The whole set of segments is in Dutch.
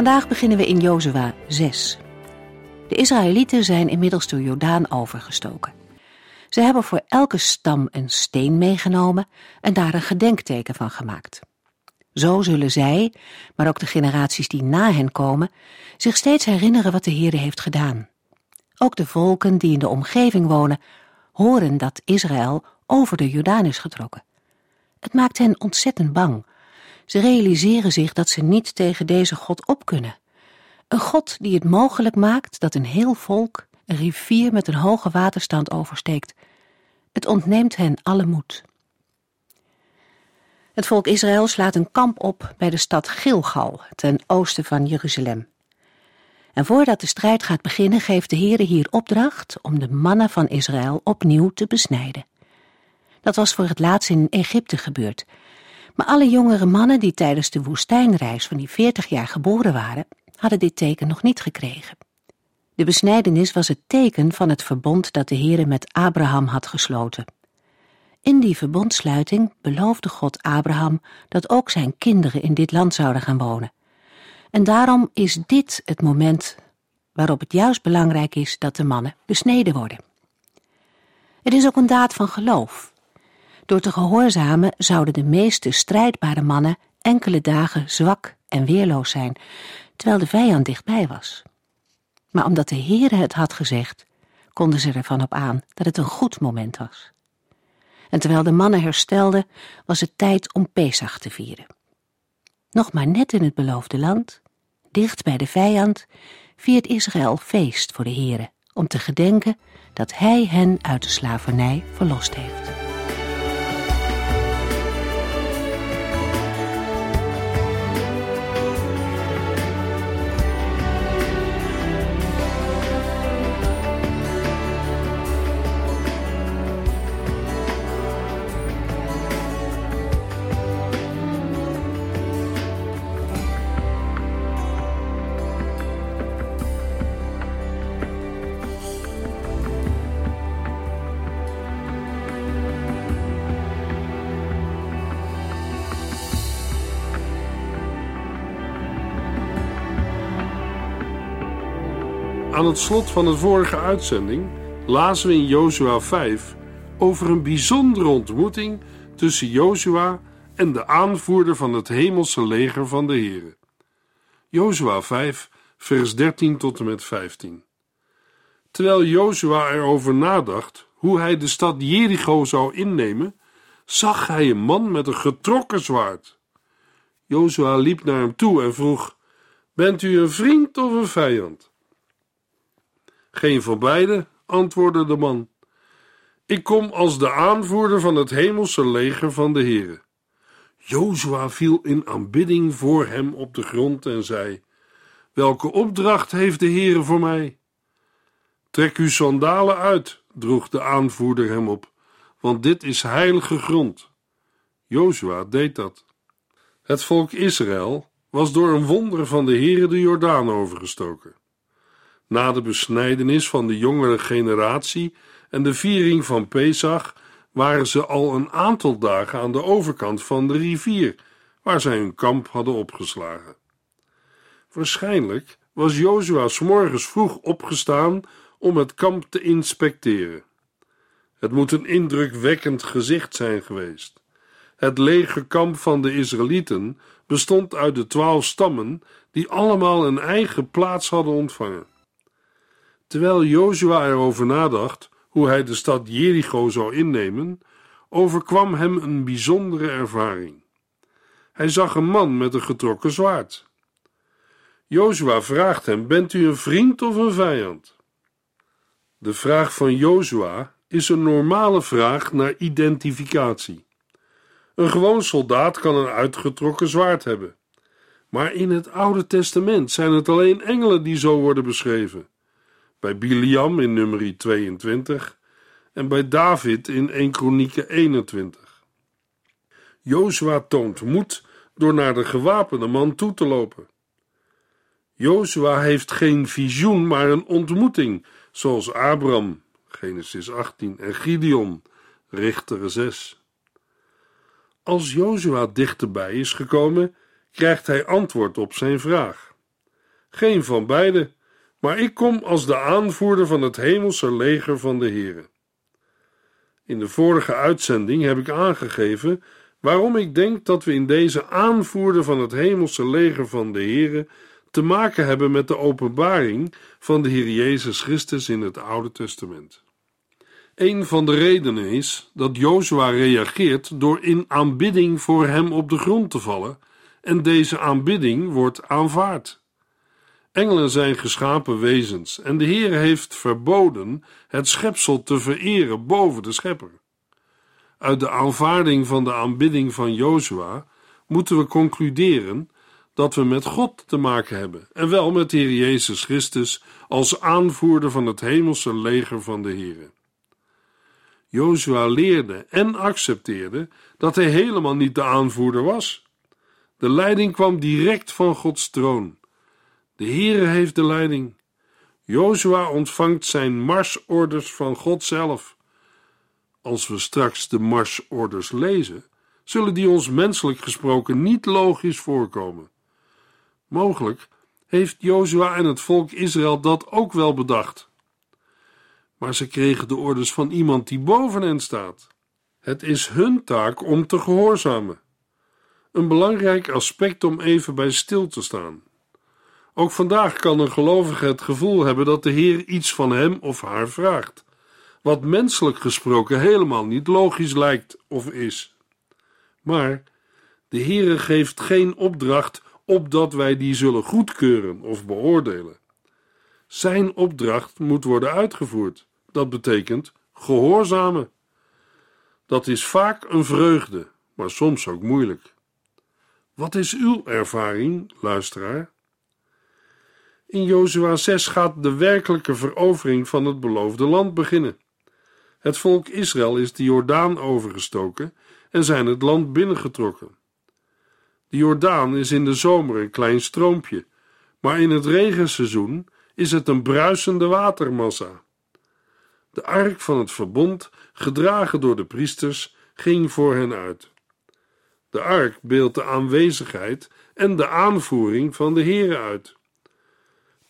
Vandaag beginnen we in Jozua 6. De Israëlieten zijn inmiddels de Jordaan overgestoken. Ze hebben voor elke stam een steen meegenomen en daar een gedenkteken van gemaakt. Zo zullen zij, maar ook de generaties die na hen komen, zich steeds herinneren wat de Heer heeft gedaan. Ook de volken die in de omgeving wonen, horen dat Israël over de Jordaan is getrokken. Het maakt hen ontzettend bang. Ze realiseren zich dat ze niet tegen deze God op kunnen. Een God die het mogelijk maakt dat een heel volk een rivier met een hoge waterstand oversteekt. Het ontneemt hen alle moed. Het volk Israël slaat een kamp op bij de stad Gilgal, ten oosten van Jeruzalem. En voordat de strijd gaat beginnen, geeft de Heere hier opdracht om de mannen van Israël opnieuw te besnijden. Dat was voor het laatst in Egypte gebeurd. Maar alle jongere mannen die tijdens de woestijnreis van die veertig jaar geboren waren, hadden dit teken nog niet gekregen. De besnijdenis was het teken van het verbond dat de Heere met Abraham had gesloten. In die verbondsluiting beloofde God Abraham dat ook zijn kinderen in dit land zouden gaan wonen. En daarom is dit het moment waarop het juist belangrijk is dat de mannen besneden worden. Het is ook een daad van geloof. Door te gehoorzamen zouden de meeste strijdbare mannen enkele dagen zwak en weerloos zijn, terwijl de vijand dichtbij was. Maar omdat de Heere het had gezegd, konden ze ervan op aan dat het een goed moment was. En terwijl de mannen herstelden, was het tijd om Pesach te vieren. Nog maar net in het beloofde land, dicht bij de vijand, viert Israël feest voor de Heere, om te gedenken dat Hij hen uit de slavernij verlost heeft. Aan het slot van de vorige uitzending lazen we in Jozua 5 over een bijzondere ontmoeting tussen Jozua en de aanvoerder van het hemelse leger van de Here. Jozua 5, vers 13 tot en met 15. Terwijl Jozua erover nadacht hoe hij de stad Jericho zou innemen, zag hij een man met een getrokken zwaard. Jozua liep naar hem toe en vroeg: Bent u een vriend of een vijand? Geen van beide, antwoordde de man. Ik kom als de aanvoerder van het hemelse leger van de Heere. Jozua viel in aanbidding voor hem op de grond en zei: Welke opdracht heeft de Heere voor mij? Trek uw sandalen uit, droeg de aanvoerder hem op, want dit is heilige grond. Jozua deed dat. Het volk Israël was door een wonder van de Heere de Jordaan overgestoken. Na de besnijdenis van de jongere generatie en de viering van Pesach waren ze al een aantal dagen aan de overkant van de rivier, waar zij hun kamp hadden opgeslagen. Waarschijnlijk was Jozua morgens vroeg opgestaan om het kamp te inspecteren. Het moet een indrukwekkend gezicht zijn geweest. Het legerkamp van de Israëlieten bestond uit de twaalf stammen, die allemaal een eigen plaats hadden ontvangen. Terwijl Jozua erover nadacht hoe hij de stad Jericho zou innemen, overkwam hem een bijzondere ervaring. Hij zag een man met een getrokken zwaard. Jozua vraagt hem: Bent u een vriend of een vijand? De vraag van Jozua is een normale vraag naar identificatie. Een gewoon soldaat kan een uitgetrokken zwaard hebben. Maar in het Oude Testament zijn het alleen engelen die zo worden beschreven. Bij Biliam in nummer 22 en bij David in 1 Kronieken 21. Jozua toont moed door naar de gewapende man toe te lopen. Jozua heeft geen visioen, maar een ontmoeting, zoals Abraham, Genesis 18, en Gideon, Richter 6. Als Jozua dichterbij is gekomen, krijgt hij antwoord op zijn vraag. Geen van beide, maar ik kom als de aanvoerder van het hemelse leger van de Here. In de vorige uitzending heb ik aangegeven waarom ik denk dat we in deze aanvoerder van het hemelse leger van de Here te maken hebben met de openbaring van de Heer Jezus Christus in het Oude Testament. Een van de redenen is dat Jozua reageert door in aanbidding voor hem op de grond te vallen, en deze aanbidding wordt aanvaard. Engelen zijn geschapen wezens en de Heer heeft verboden het schepsel te vereren boven de schepper. Uit de aanvaarding van de aanbidding van Jozua moeten we concluderen dat we met God te maken hebben en wel met de Heer Jezus Christus als aanvoerder van het hemelse leger van de Heer. Jozua leerde en accepteerde dat hij helemaal niet de aanvoerder was. De leiding kwam direct van Gods troon. De Heere heeft de leiding. Jozua ontvangt zijn marsorders van God zelf. Als we straks de marsorders lezen, zullen die ons menselijk gesproken niet logisch voorkomen. Mogelijk heeft Jozua en het volk Israël dat ook wel bedacht. Maar ze kregen de orders van iemand die boven hen staat. Het is hun taak om te gehoorzamen. Een belangrijk aspect om even bij stil te staan. Ook vandaag kan een gelovige het gevoel hebben dat de Heer iets van hem of haar vraagt, wat menselijk gesproken helemaal niet logisch lijkt of is. Maar de Heere geeft geen opdracht opdat wij die zullen goedkeuren of beoordelen. Zijn opdracht moet worden uitgevoerd. Dat betekent gehoorzamen. Dat is vaak een vreugde, maar soms ook moeilijk. Wat is uw ervaring, luisteraar? In Jozua 6 gaat de werkelijke verovering van het beloofde land beginnen. Het volk Israël is de Jordaan overgestoken en zijn het land binnengetrokken. De Jordaan is in de zomer een klein stroompje, maar in het regenseizoen is het een bruisende watermassa. De ark van het verbond, gedragen door de priesters, ging voor hen uit. De ark beeldt de aanwezigheid en de aanvoering van de Here uit.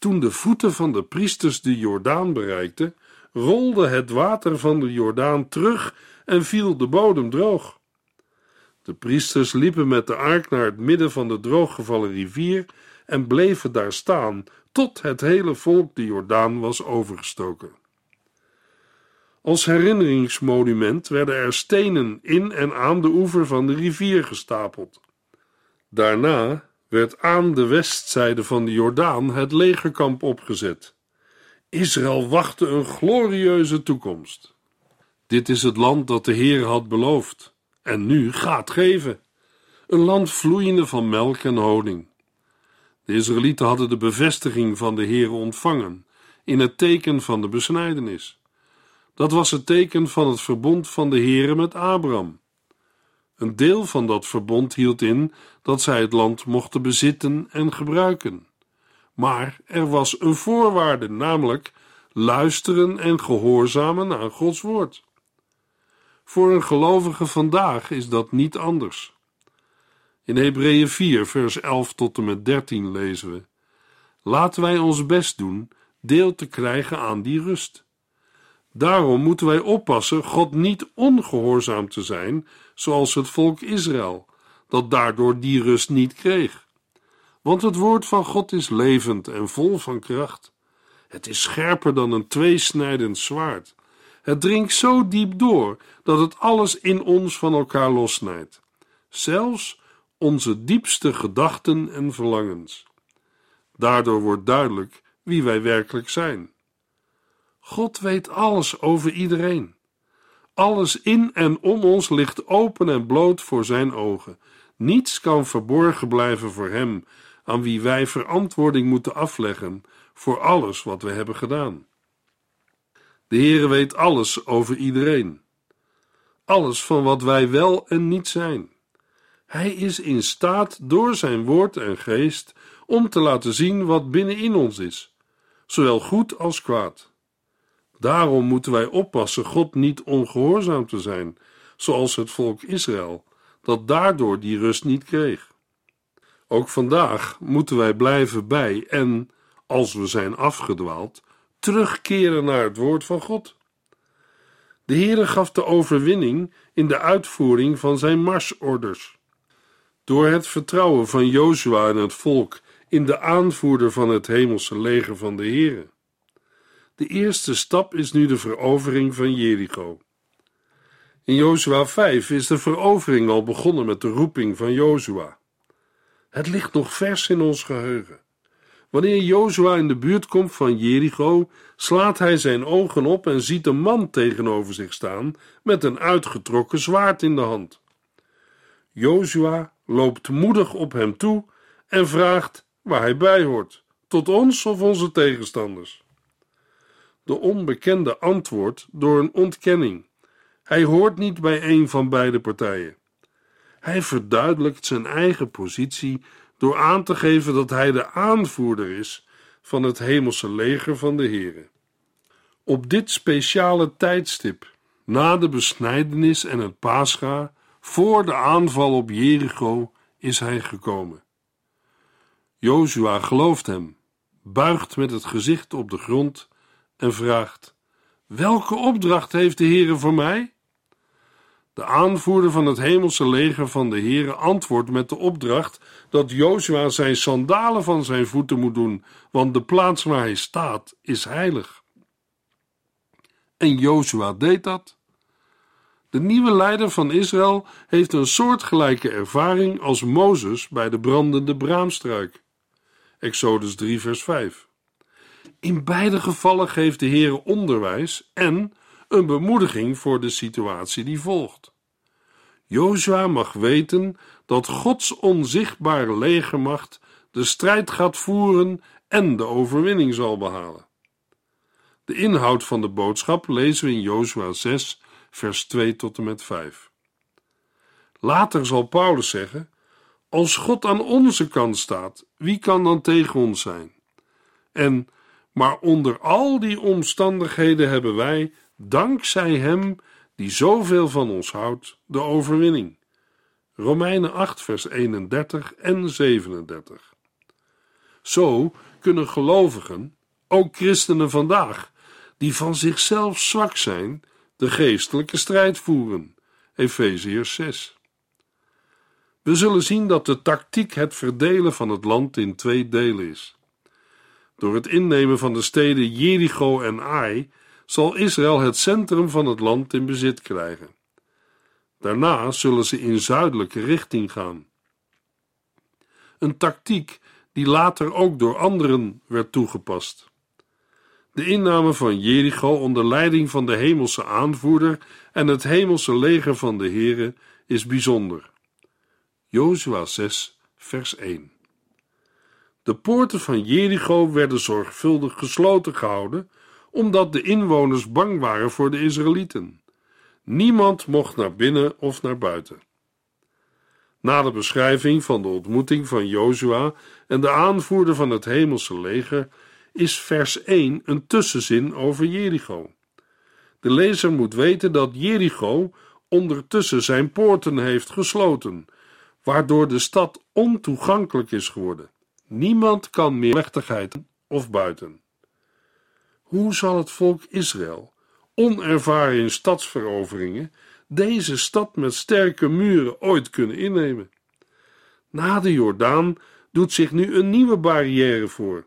Toen de voeten van de priesters de Jordaan bereikten, rolde het water van de Jordaan terug en viel de bodem droog. De priesters liepen met de ark naar het midden van de drooggevallen rivier en bleven daar staan tot het hele volk de Jordaan was overgestoken. Als herinneringsmonument werden er stenen in en aan de oever van de rivier gestapeld. Daarna werd aan de westzijde van de Jordaan het legerkamp opgezet. Israël wachtte een glorieuze toekomst. Dit is het land dat de Heer had beloofd en nu gaat geven. Een land vloeiende van melk en honing. De Israëlieten hadden de bevestiging van de Heer ontvangen in het teken van de besnijdenis. Dat was het teken van het verbond van de Heere met Abraham. Een deel van dat verbond hield in dat zij het land mochten bezitten en gebruiken. Maar er was een voorwaarde, namelijk luisteren en gehoorzamen aan Gods woord. Voor een gelovige vandaag is dat niet anders. In Hebreeën 4, vers 11 tot en met 13 lezen we: Laten wij ons best doen deel te krijgen aan die rust. Daarom moeten wij oppassen God niet ongehoorzaam te zijn, zoals het volk Israël, dat daardoor die rust niet kreeg. Want het woord van God is levend en vol van kracht. Het is scherper dan een tweesnijdend zwaard. Het dringt zo diep door dat het alles in ons van elkaar lossnijdt, zelfs onze diepste gedachten en verlangens. Daardoor wordt duidelijk wie wij werkelijk zijn. God weet alles over iedereen. Alles in en om ons ligt open en bloot voor zijn ogen. Niets kan verborgen blijven voor hem, aan wie wij verantwoording moeten afleggen voor alles wat we hebben gedaan. De Heere weet alles over iedereen. Alles van wat wij wel en niet zijn. Hij is in staat door zijn woord en geest om te laten zien wat binnenin ons is, zowel goed als kwaad. Daarom moeten wij oppassen God niet ongehoorzaam te zijn, zoals het volk Israël, dat daardoor die rust niet kreeg. Ook vandaag moeten wij blijven bij en, als we zijn afgedwaald, terugkeren naar het woord van God. De Heere gaf de overwinning in de uitvoering van zijn marsorders. Door het vertrouwen van Jozua en het volk in de aanvoerder van het hemelse leger van de Heere. De eerste stap is nu de verovering van Jericho. In Jozua 5 is de verovering al begonnen met de roeping van Jozua. Het ligt nog vers in ons geheugen. Wanneer Jozua in de buurt komt van Jericho, slaat hij zijn ogen op en ziet een man tegenover zich staan met een uitgetrokken zwaard in de hand. Jozua loopt moedig op hem toe en vraagt waar hij bij hoort, tot ons of onze tegenstanders. De onbekende antwoordt door een ontkenning. Hij hoort niet bij een van beide partijen. Hij verduidelijkt zijn eigen positie door aan te geven dat hij de aanvoerder is van het hemelse leger van de Here. Op dit speciale tijdstip, na de besnijdenis en het Pascha, voor de aanval op Jericho, is hij gekomen. Jozua gelooft hem, buigt met het gezicht op de grond en vraagt: Welke opdracht heeft de Heere voor mij? De aanvoerder van het hemelse leger van de Heere antwoordt met de opdracht dat Jozua zijn sandalen van zijn voeten moet doen, want de plaats waar hij staat is heilig. En Jozua deed dat. De nieuwe leider van Israël heeft een soortgelijke ervaring als Mozes bij de brandende braamstruik. Exodus 3, vers 5. In beide gevallen geeft de Heer onderwijs en een bemoediging voor de situatie die volgt. Jozua mag weten dat Gods onzichtbare legermacht de strijd gaat voeren en de overwinning zal behalen. De inhoud van de boodschap lezen we in Jozua 6, vers 2 tot en met 5. Later zal Paulus zeggen: Als God aan onze kant staat, wie kan dan tegen ons zijn? En maar onder al die omstandigheden hebben wij, dankzij Hem die zoveel van ons houdt, de overwinning. Romeinen 8, vers 31 en 37. Zo kunnen gelovigen, ook christenen vandaag, die van zichzelf zwak zijn, de geestelijke strijd voeren. Efeziërs 6. We zullen zien dat de tactiek het verdelen van het land in twee delen is. Door het innemen van de steden Jericho en Ai zal Israël het centrum van het land in bezit krijgen. Daarna zullen ze in zuidelijke richting gaan. Een tactiek die later ook door anderen werd toegepast. De inname van Jericho onder leiding van de hemelse aanvoerder en het hemelse leger van de Here is bijzonder. Jozua 6, vers 1. De poorten van Jericho werden zorgvuldig gesloten gehouden, omdat de inwoners bang waren voor de Israëlieten. Niemand mocht naar binnen of naar buiten. Na de beschrijving van de ontmoeting van Jozua en de aanvoerder van het hemelse leger is vers 1 een tussenzin over Jericho. De lezer moet weten dat Jericho ondertussen zijn poorten heeft gesloten, waardoor de stad ontoegankelijk is geworden. Niemand kan meer mechtigheid of buiten. Hoe zal het volk Israël, onervaren in stadsveroveringen, deze stad met sterke muren ooit kunnen innemen? Na de Jordaan doet zich nu een nieuwe barrière voor.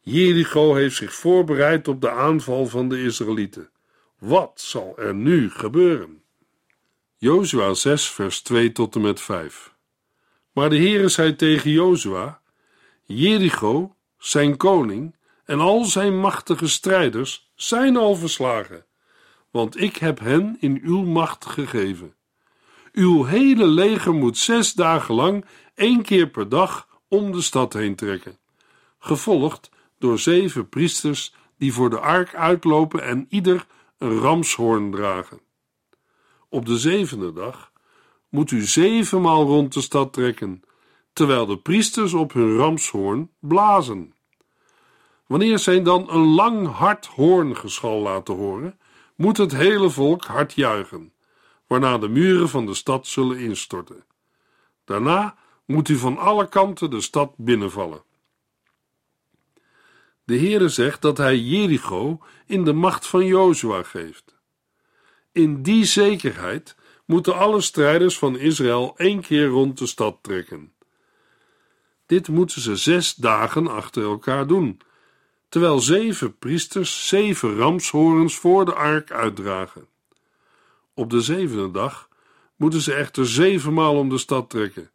Jericho heeft zich voorbereid op de aanval van de Israëlieten. Wat zal er nu gebeuren? Jozua 6, vers 2 tot en met 5. Maar de Heere zei tegen Jozua: Jericho, zijn koning en al zijn machtige strijders zijn al verslagen, want ik heb hen in uw macht gegeven. Uw hele leger moet zes dagen lang, één keer per dag, om de stad heen trekken, gevolgd door zeven priesters die voor de ark uitlopen en ieder een ramshoorn dragen. Op de zevende dag moet u zevenmaal rond de stad trekken, terwijl de priesters op hun ramshoorn blazen. Wanneer zij dan een lang hard hoorngeschal laten horen, moet het hele volk hard juichen, waarna de muren van de stad zullen instorten. Daarna moet u van alle kanten de stad binnenvallen. De Heere zegt dat hij Jericho in de macht van Jozua geeft. In die zekerheid moeten alle strijders van Israël één keer rond de stad trekken. Dit moeten ze zes dagen achter elkaar doen, terwijl zeven priesters zeven ramshorens voor de ark uitdragen. Op de zevende dag moeten ze echter zevenmaal om de stad trekken,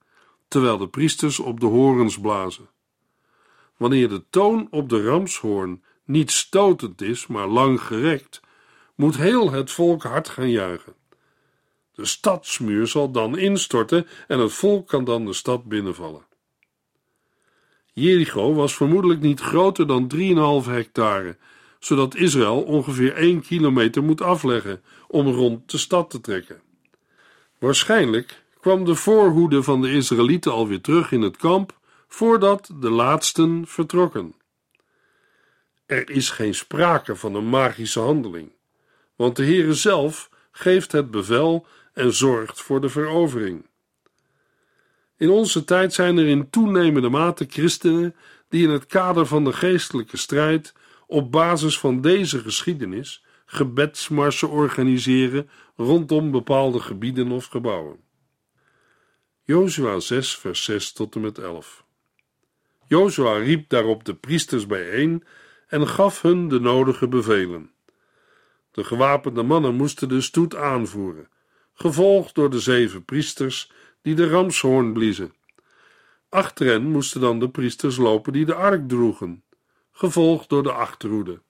terwijl de priesters op de horens blazen. Wanneer de toon op de ramshoorn niet stotend is, maar lang gerekt, moet heel het volk hard gaan juichen. De stadsmuur zal dan instorten en het volk kan dan de stad binnenvallen. Jericho was vermoedelijk niet groter dan 3,5 hectare, zodat Israël ongeveer 1 kilometer moet afleggen om rond de stad te trekken. Waarschijnlijk kwam de voorhoede van de Israëlieten alweer terug in het kamp voordat de laatsten vertrokken. Er is geen sprake van een magische handeling, want de Heere zelf geeft het bevel en zorgt voor de verovering. In onze tijd zijn er in toenemende mate christenen die in het kader van de geestelijke strijd op basis van deze geschiedenis gebedsmarsen organiseren rondom bepaalde gebieden of gebouwen. Jozua 6, vers 6 tot en met 11. Jozua riep daarop de priesters bijeen en gaf hun de nodige bevelen. De gewapende mannen moesten de stoet aanvoeren, gevolgd door de zeven priesters die de ramshoorn bliezen. Achter hen moesten dan de priesters lopen die de ark droegen, gevolgd door de achterhoede.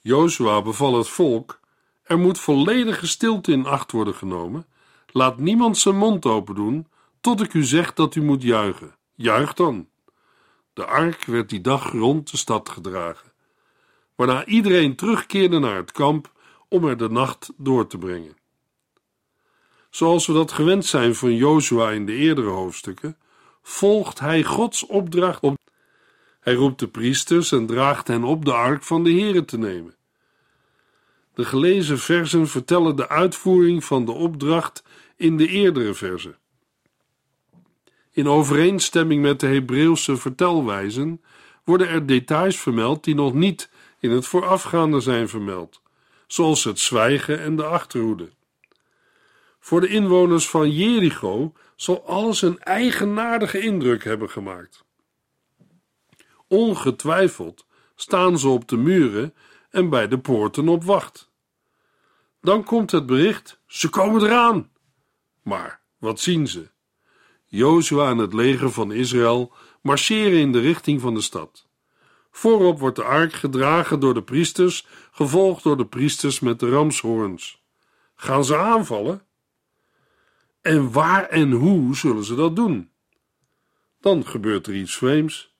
Jozua beval het volk: er moet volledige stilte in acht worden genomen. Laat niemand zijn mond open doen, tot ik u zeg dat u moet juichen. Juich dan. De ark werd die dag rond de stad gedragen, waarna iedereen terugkeerde naar het kamp om er de nacht door te brengen. Zoals we dat gewend zijn van Jozua in de eerdere hoofdstukken, volgt hij Gods opdracht op. Hij roept de priesters en draagt hen op de ark van de Here te nemen. De gelezen versen vertellen de uitvoering van de opdracht in de eerdere versen. In overeenstemming met de Hebreeuwse vertelwijzen worden er details vermeld die nog niet in het voorafgaande zijn vermeld, zoals het zwijgen en de achterhoede. Voor de inwoners van Jericho zal alles een eigenaardige indruk hebben gemaakt. Ongetwijfeld staan ze op de muren en bij de poorten op wacht. Dan komt het bericht: ze komen eraan. Maar wat zien ze? Jozua en het leger van Israël marcheren in de richting van de stad. Voorop wordt de ark gedragen door de priesters, gevolgd door de priesters met de ramshoorns. Gaan ze aanvallen? En waar en hoe zullen ze dat doen? Dan gebeurt er iets vreemds.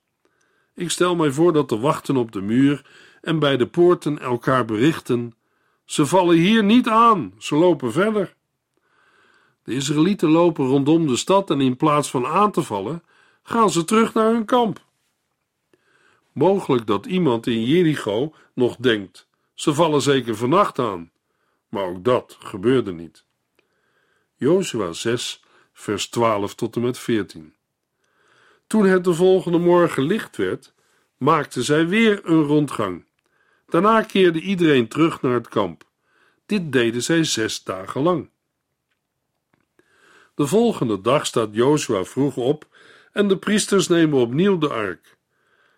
Ik stel mij voor dat de wachten op de muur en bij de poorten elkaar berichten: ze vallen hier niet aan, ze lopen verder. De Israëlieten lopen rondom de stad en in plaats van aan te vallen, gaan ze terug naar hun kamp. Mogelijk dat iemand in Jericho nog denkt: ze vallen zeker vannacht aan. Maar ook dat gebeurde niet. Jozua 6, vers 12 tot en met 14. Toen het de volgende morgen licht werd, maakten zij weer een rondgang. Daarna keerde iedereen terug naar het kamp. Dit deden zij zes dagen lang. De volgende dag staat Jozua vroeg op en de priesters nemen opnieuw de ark.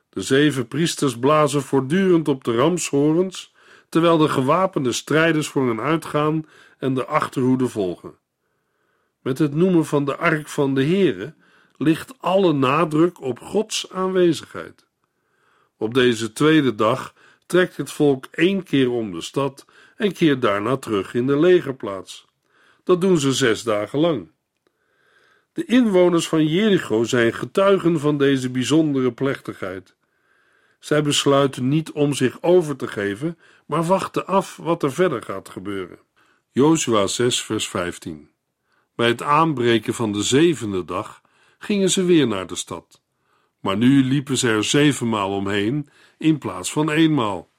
De zeven priesters blazen voortdurend op de ramshorens, terwijl de gewapende strijders voor hen uitgaan en de achterhoede volgen. Met het noemen van de ark van de Heere ligt alle nadruk op Gods aanwezigheid. Op deze tweede dag trekt het volk één keer om de stad en keert daarna terug in de legerplaats. Dat doen ze zes dagen lang. De inwoners van Jericho zijn getuigen van deze bijzondere plechtigheid. Zij besluiten niet om zich over te geven, maar wachten af wat er verder gaat gebeuren. Jozua 6, vers 15. Bij het aanbreken van de zevende dag gingen ze weer naar de stad. Maar nu liepen ze er zevenmaal omheen in plaats van eenmaal.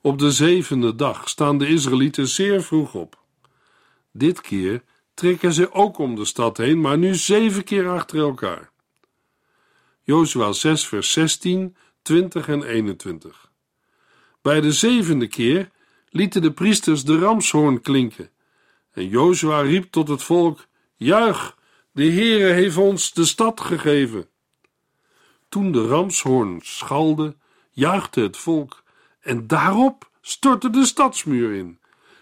Op de zevende dag staan de Israëlieten zeer vroeg op. Dit keer trekken ze ook om de stad heen, maar nu zeven keer achter elkaar. Jozua 6, vers 16, 20 en 21. Bij de zevende keer lieten de priesters de ramshoorn klinken. En Jozua riep tot het volk: Juich, de Heere heeft ons de stad gegeven. Toen de ramshoorn schalde, juichte het volk, en daarop stortte de stadsmuur in.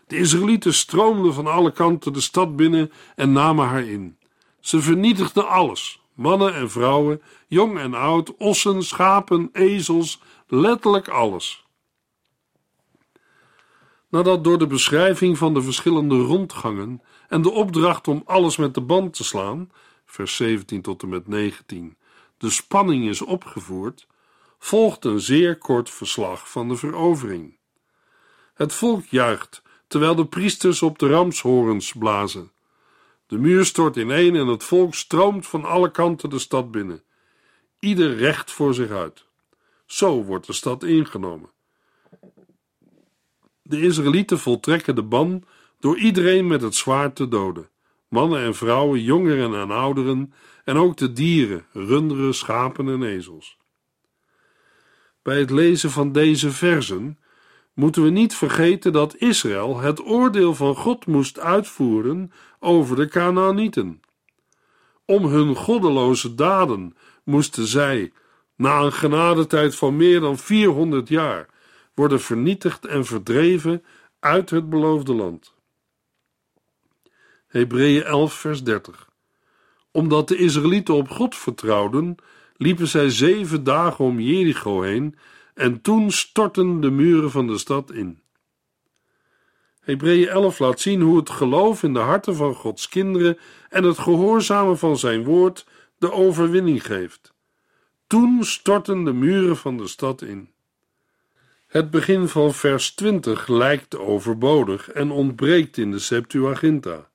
De Israëlieten stroomden van alle kanten de stad binnen en namen haar in. Ze vernietigden alles: mannen en vrouwen, jong en oud, ossen, schapen, ezels, letterlijk alles. Nadat door de beschrijving van de verschillende rondgangen en de opdracht om alles met de band te slaan, vers 17 tot en met 19, de spanning is opgevoerd, volgt een zeer kort verslag van de verovering. Het volk juicht, terwijl de priesters op de ramshorens blazen. De muur stort ineen en het volk stroomt van alle kanten de stad binnen. Ieder recht voor zich uit. Zo wordt de stad ingenomen. De Israëlieten voltrekken de ban door iedereen met het zwaard te doden. Mannen en vrouwen, jongeren en ouderen, en ook de dieren, runderen, schapen en ezels. Bij het lezen van deze versen moeten we niet vergeten dat Israël het oordeel van God moest uitvoeren over de Canaanieten. Om hun goddeloze daden moesten zij, na een genadetijd van meer dan 400 jaar, worden vernietigd en verdreven uit het beloofde land. Hebreeën 11, vers 30. Omdat de Israëlieten op God vertrouwden, liepen zij zeven dagen om Jericho heen en toen stortten de muren van de stad in. Hebreeën 11 laat zien hoe het geloof in de harten van Gods kinderen en het gehoorzamen van zijn woord de overwinning geeft. Toen stortten de muren van de stad in. Het begin van vers 20 lijkt overbodig en ontbreekt in de Septuaginta.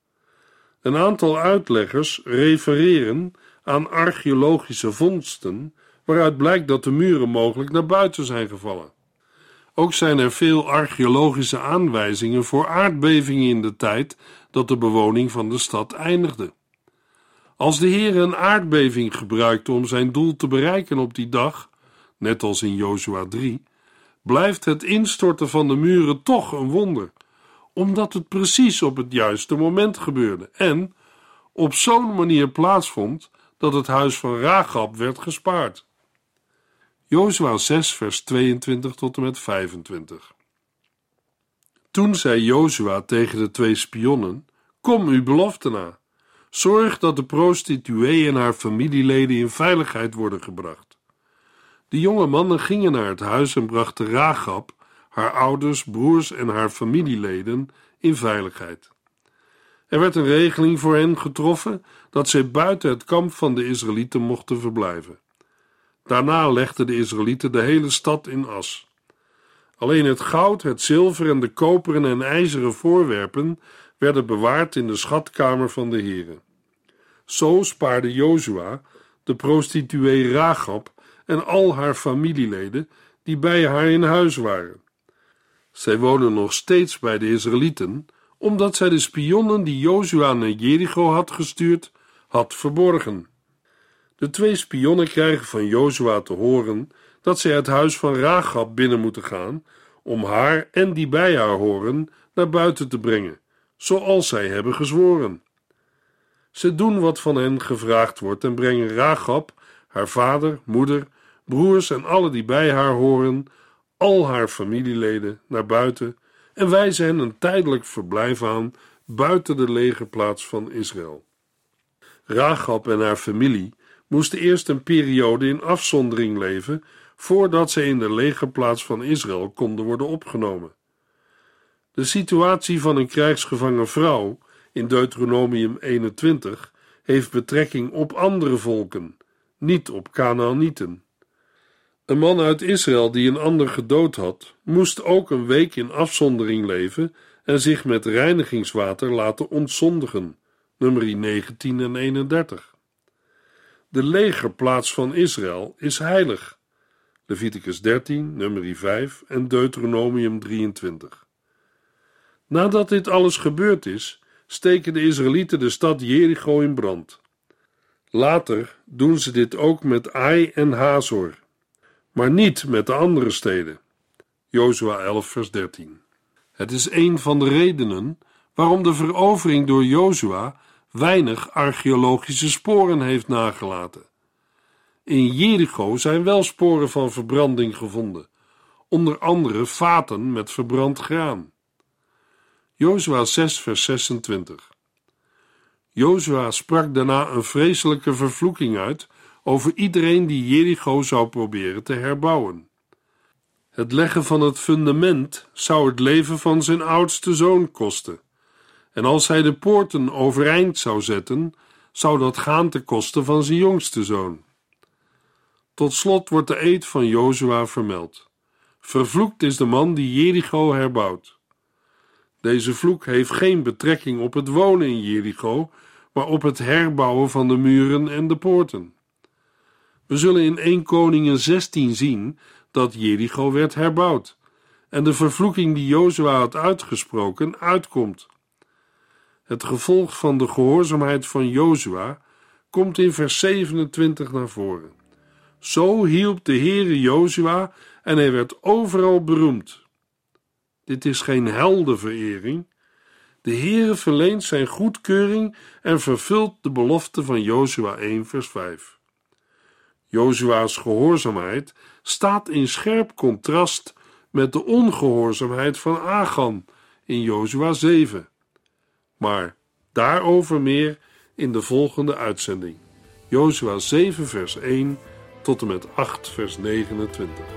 Een aantal uitleggers refereren aan archeologische vondsten, waaruit blijkt dat de muren mogelijk naar buiten zijn gevallen. Ook zijn er veel archeologische aanwijzingen voor aardbevingen in de tijd dat de bewoning van de stad eindigde. Als de Heer een aardbeving gebruikte om zijn doel te bereiken op die dag, net als in Jozua 3, blijft het instorten van de muren toch een wonder, omdat het precies op het juiste moment gebeurde en op zo'n manier plaatsvond dat het huis van Ragab werd gespaard. Jozua 6 vers 22 tot en met 25 Toen zei Jozua tegen de twee spionnen, kom uw belofte na. Zorg dat de prostituee en haar familieleden in veiligheid worden gebracht. De jonge mannen gingen naar het huis en brachten Ragab, haar ouders, broers en haar familieleden in veiligheid. Er werd een regeling voor hen getroffen dat zij buiten het kamp van de Israëlieten mochten verblijven. Daarna legden de Israëlieten de hele stad in as. Alleen het goud, het zilver en de koperen en ijzeren voorwerpen werden bewaard in de schatkamer van de heren. Zo spaarde Jozua de prostituee Ragab en al haar familieleden die bij haar in huis waren. Zij wonen nog steeds bij de Israëlieten, omdat zij de spionnen die Jozua naar Jericho had gestuurd, had verborgen. De twee spionnen krijgen van Jozua te horen dat zij het huis van Ragab binnen moeten gaan om haar en die bij haar horen naar buiten te brengen, zoals zij hebben gezworen. Ze doen wat van hen gevraagd wordt en brengen Ragab, haar vader, moeder, broers en alle die bij haar horen, al haar familieleden naar buiten en wijzen hen een tijdelijk verblijf aan buiten de legerplaats van Israël. Ragab en haar familie moesten eerst een periode in afzondering leven voordat ze in de legerplaats van Israël konden worden opgenomen. De situatie van een krijgsgevangen vrouw in Deuteronomium 21 heeft betrekking op andere volken, niet op Canaanieten. Een man uit Israël die een ander gedood had, moest ook een week in afzondering leven en zich met reinigingswater laten ontzondigen. Nummer 19 en 31. De legerplaats van Israël is heilig. Leviticus 13, nummer 5 en Deuteronomium 23. Nadat dit alles gebeurd is, steken de Israëlieten de stad Jericho in brand. Later doen ze dit ook met Ai en Hazor, maar niet met de andere steden. Jozua 11, vers 13. Het is een van de redenen waarom de verovering door Jozua weinig archeologische sporen heeft nagelaten. In Jericho zijn wel sporen van verbranding gevonden, onder andere vaten met verbrand graan. Jozua 6, vers 26. Jozua sprak daarna een vreselijke vervloeking uit over iedereen die Jericho zou proberen te herbouwen. Het leggen van het fundament zou het leven van zijn oudste zoon kosten. En als hij de poorten overeind zou zetten, zou dat gaan ten koste van zijn jongste zoon. Tot slot wordt de eed van Jozua vermeld. Vervloekt is de man die Jericho herbouwt. Deze vloek heeft geen betrekking op het wonen in Jericho, maar op het herbouwen van de muren en de poorten. We zullen in 1 Koningen 16 zien dat Jericho werd herbouwd en de vervloeking die Jozua had uitgesproken uitkomt. Het gevolg van de gehoorzaamheid van Jozua komt in vers 27 naar voren. Zo hielp de Heere Jozua en hij werd overal beroemd. Dit is geen heldenverering. De Heere verleent zijn goedkeuring en vervult de belofte van Jozua 1 vers 5. Jozua's gehoorzaamheid staat in scherp contrast met de ongehoorzaamheid van Agan in Jozua 7. Maar daarover meer in de volgende uitzending. Jozua 7 vers 1 tot en met 8 vers 29.